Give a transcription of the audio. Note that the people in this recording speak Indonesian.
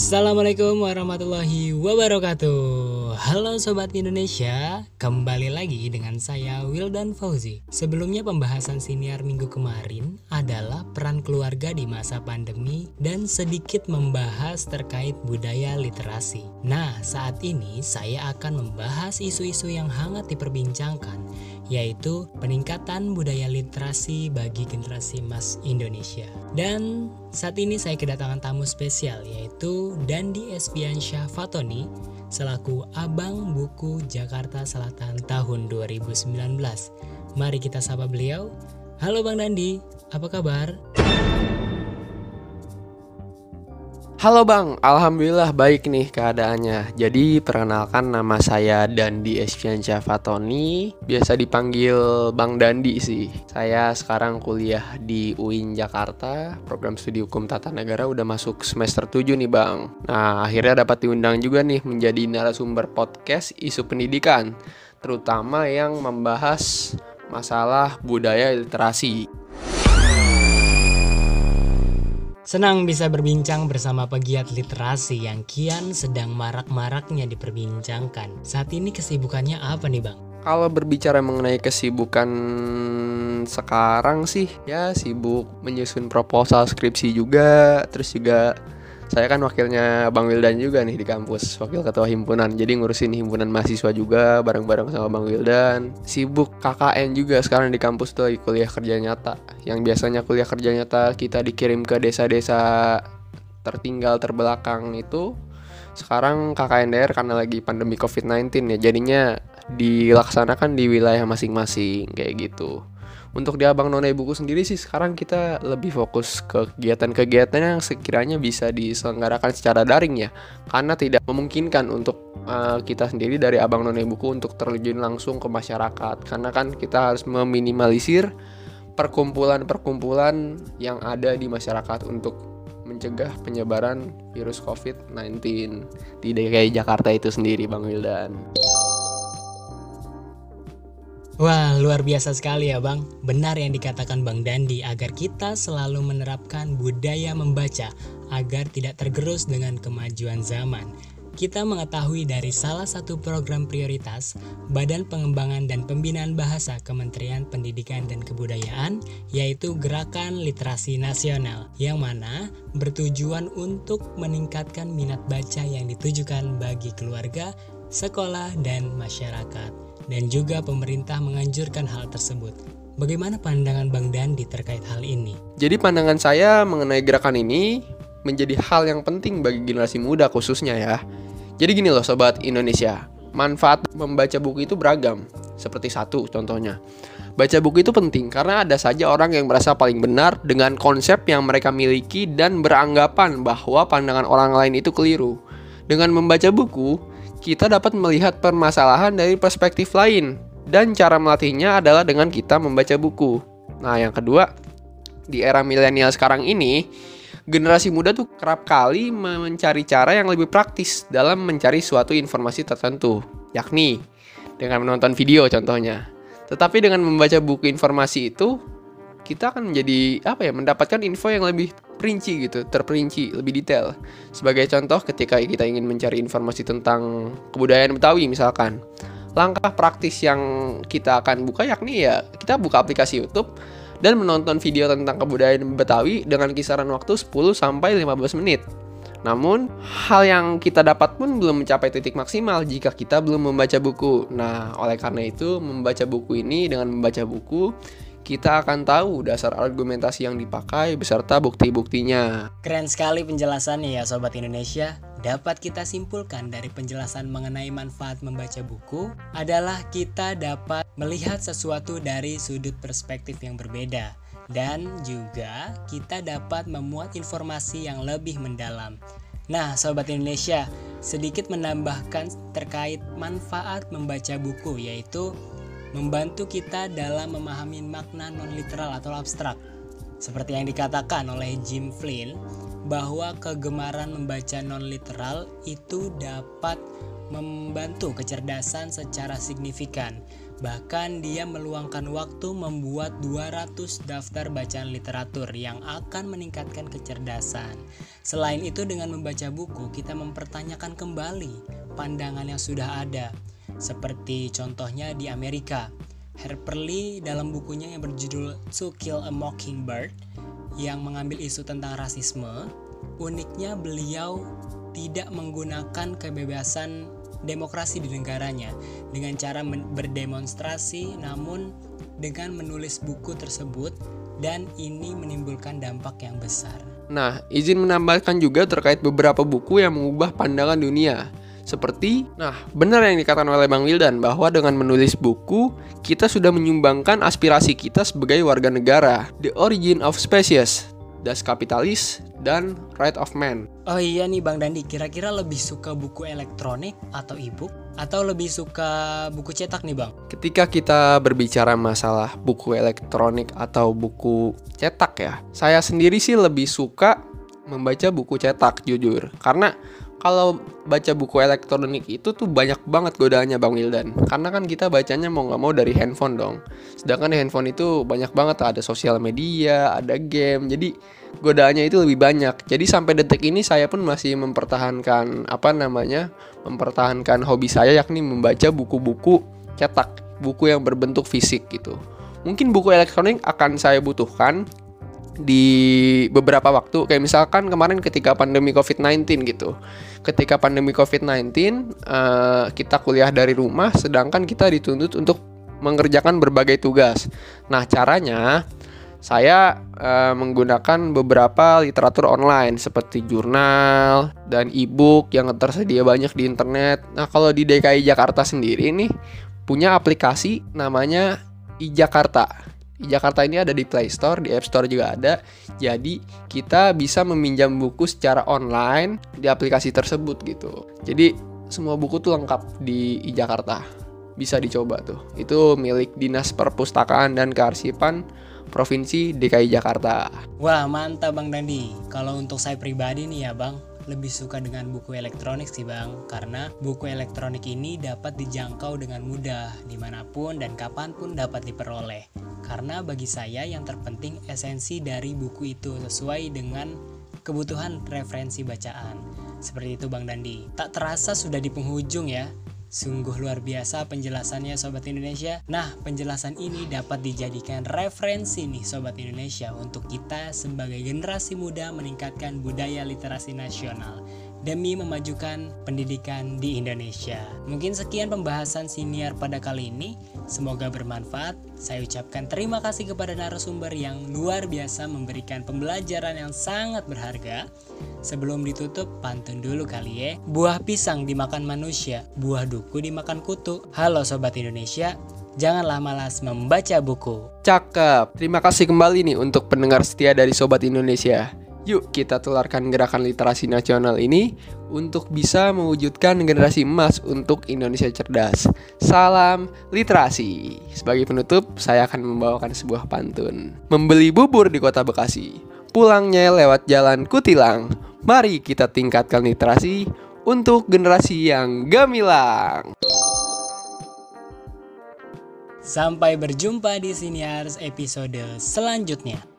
Assalamualaikum warahmatullahi wabarakatuh. Halo Sobat Indonesia Kembali lagi dengan saya Wildan Fauzi. Sebelumnya pembahasan siniar minggu kemarin Adalah peran keluarga di masa pandemi Dan sedikit membahas terkait budaya literasi. Nah saat ini saya akan membahas isu-isu yang hangat diperbincangkan yaitu peningkatan budaya literasi bagi generasi emas Indonesia. Dan saat ini saya kedatangan tamu spesial yaitu Dandi Espiansyah Fatoni selaku Abang Buku Jakarta Selatan tahun 2019. Mari kita sapa beliau. Halo Bang Dandi, apa kabar? Halo Bang, Alhamdulillah baik nih keadaannya. Jadi perkenalkan nama saya Dandi Espiansyah Fatoni. Biasa dipanggil Bang Dandi sih. Saya sekarang kuliah di UIN Jakarta. Program studi hukum tata negara udah masuk semester 7 nih Bang. Nah akhirnya dapat diundang juga nih menjadi narasumber podcast isu pendidikan Terutama yang membahas masalah budaya literasi Senang bisa berbincang bersama pegiat literasi yang kian sedang marak-maraknya diperbincangkan. Saat ini kesibukannya apa nih Bang? Kalau berbicara mengenai kesibukan sekarang sih ya sibuk menyusun proposal skripsi juga, terus juga saya kan wakilnya Bang Wildan juga nih di kampus, wakil ketua himpunan. Jadi ngurusin himpunan mahasiswa juga bareng-bareng sama Bang Wildan. Sibuk KKN juga sekarang di kampus tuh lagi kuliah kerja nyata. Yang biasanya kuliah kerja nyata kita dikirim ke desa-desa tertinggal terbelakang itu sekarang KKN KKNDR karena lagi pandemi COVID-19 ya jadinya dilaksanakan di wilayah masing-masing kayak gitu untuk di Abang Nona Buku sendiri sih sekarang kita lebih fokus ke kegiatan-kegiatan yang sekiranya bisa diselenggarakan secara daring ya karena tidak memungkinkan untuk uh, kita sendiri dari Abang Nona Buku untuk terjun langsung ke masyarakat karena kan kita harus meminimalisir perkumpulan-perkumpulan yang ada di masyarakat untuk mencegah penyebaran virus COVID-19 di DKI Jakarta itu sendiri Bang Wildan. Wah, luar biasa sekali ya Bang. Benar yang dikatakan Bang Dandi agar kita selalu menerapkan budaya membaca agar tidak tergerus dengan kemajuan zaman. Kita mengetahui dari salah satu program prioritas Badan Pengembangan dan Pembinaan Bahasa Kementerian Pendidikan dan Kebudayaan yaitu Gerakan Literasi Nasional yang mana bertujuan untuk meningkatkan minat baca yang ditujukan bagi keluarga, sekolah, dan masyarakat dan juga pemerintah menganjurkan hal tersebut. Bagaimana pandangan Bang Dandi terkait hal ini? Jadi pandangan saya mengenai gerakan ini menjadi hal yang penting bagi generasi muda khususnya ya. Jadi gini loh sobat Indonesia, manfaat membaca buku itu beragam. Seperti satu contohnya. Baca buku itu penting karena ada saja orang yang merasa paling benar dengan konsep yang mereka miliki dan beranggapan bahwa pandangan orang lain itu keliru. Dengan membaca buku, kita dapat melihat permasalahan dari perspektif lain dan cara melatihnya adalah dengan kita membaca buku. Nah, yang kedua, di era milenial sekarang ini, generasi muda tuh kerap kali mencari cara yang lebih praktis dalam mencari suatu informasi tertentu, yakni dengan menonton video contohnya. Tetapi dengan membaca buku informasi itu, kita akan menjadi apa ya, mendapatkan info yang lebih perinci gitu, terperinci, lebih detail. Sebagai contoh ketika kita ingin mencari informasi tentang kebudayaan Betawi misalkan, langkah praktis yang kita akan buka yakni ya kita buka aplikasi YouTube dan menonton video tentang kebudayaan Betawi dengan kisaran waktu 10 sampai 15 menit. Namun, hal yang kita dapat pun belum mencapai titik maksimal jika kita belum membaca buku. Nah, oleh karena itu, membaca buku ini dengan membaca buku kita akan tahu dasar argumentasi yang dipakai beserta bukti-buktinya. Keren sekali penjelasannya ya Sobat Indonesia. Dapat kita simpulkan dari penjelasan mengenai manfaat membaca buku adalah kita dapat melihat sesuatu dari sudut perspektif yang berbeda dan juga kita dapat memuat informasi yang lebih mendalam. Nah, Sobat Indonesia, sedikit menambahkan terkait manfaat membaca buku yaitu membantu kita dalam memahami makna non-literal atau abstrak. Seperti yang dikatakan oleh Jim Flynn, bahwa kegemaran membaca non-literal itu dapat membantu kecerdasan secara signifikan. Bahkan dia meluangkan waktu membuat 200 daftar bacaan literatur yang akan meningkatkan kecerdasan. Selain itu dengan membaca buku kita mempertanyakan kembali pandangan yang sudah ada. Seperti contohnya di Amerika. Harper Lee dalam bukunya yang berjudul To Kill a Mockingbird yang mengambil isu tentang rasisme, uniknya beliau tidak menggunakan kebebasan demokrasi di negaranya dengan cara berdemonstrasi namun dengan menulis buku tersebut dan ini menimbulkan dampak yang besar. Nah, izin menambahkan juga terkait beberapa buku yang mengubah pandangan dunia. Seperti, nah benar yang dikatakan oleh Bang Wildan bahwa dengan menulis buku, kita sudah menyumbangkan aspirasi kita sebagai warga negara. The Origin of Species, Das Kapitalis, dan Right of Man. Oh iya nih Bang Dandi, kira-kira lebih suka buku elektronik atau e-book? Atau lebih suka buku cetak nih Bang? Ketika kita berbicara masalah buku elektronik atau buku cetak ya, saya sendiri sih lebih suka membaca buku cetak jujur. Karena kalau baca buku elektronik itu tuh banyak banget godaannya Bang Wildan. Karena kan kita bacanya mau nggak mau dari handphone dong. Sedangkan di handphone itu banyak banget. Ada sosial media ada game. Jadi godaannya itu lebih banyak. Jadi sampai detik ini saya pun masih mempertahankan apa namanya mempertahankan hobi saya yakni membaca buku-buku cetak. Buku yang berbentuk fisik gitu. Mungkin buku elektronik akan saya butuhkan di beberapa waktu kayak misalkan kemarin ketika pandemi COVID-19 gitu. Ketika pandemi COVID-19 uh, eh, kita kuliah dari rumah sedangkan kita dituntut untuk mengerjakan berbagai tugas. Nah, caranya saya uh, menggunakan beberapa literatur online seperti jurnal dan e-book yang tersedia banyak di internet. Nah, kalau di DKI Jakarta sendiri nih punya aplikasi namanya iJakarta. Jakarta ini ada di Play Store, di App Store juga ada. Jadi kita bisa meminjam buku secara online di aplikasi tersebut gitu. Jadi semua buku tuh lengkap di Jakarta. Bisa dicoba tuh. Itu milik Dinas Perpustakaan dan Kearsipan Provinsi DKI Jakarta. Wah, mantap Bang Dandi. Kalau untuk saya pribadi nih ya, Bang, lebih suka dengan buku elektronik sih bang karena buku elektronik ini dapat dijangkau dengan mudah di mana pun dan kapan pun dapat diperoleh karena bagi saya yang terpenting esensi dari buku itu sesuai dengan kebutuhan referensi bacaan. Seperti itu Bang Dandi. Tak terasa sudah di penghujung ya. Sungguh luar biasa penjelasannya Sobat Indonesia. Nah, penjelasan ini dapat dijadikan referensi nih Sobat Indonesia untuk kita sebagai generasi muda meningkatkan budaya literasi nasional demi memajukan pendidikan di Indonesia. Mungkin sekian pembahasan siniar pada kali ini. Semoga bermanfaat. Saya ucapkan terima kasih kepada narasumber yang luar biasa memberikan pembelajaran yang sangat berharga. Sebelum ditutup, pantun dulu kali ya. Buah pisang dimakan manusia, buah duku dimakan kutu. Halo Sobat Indonesia, janganlah malas membaca buku. Cakep. Terima kasih kembali nih untuk pendengar setia dari Sobat Indonesia. Yuk kita tularkan gerakan literasi nasional ini untuk bisa mewujudkan generasi emas untuk Indonesia cerdas. Salam literasi. Sebagai penutup, saya akan membawakan sebuah pantun. Membeli bubur di kota Bekasi, pulangnya lewat jalan Kutilang. Mari kita tingkatkan literasi untuk generasi yang gamilang. Sampai berjumpa di Siniars episode selanjutnya.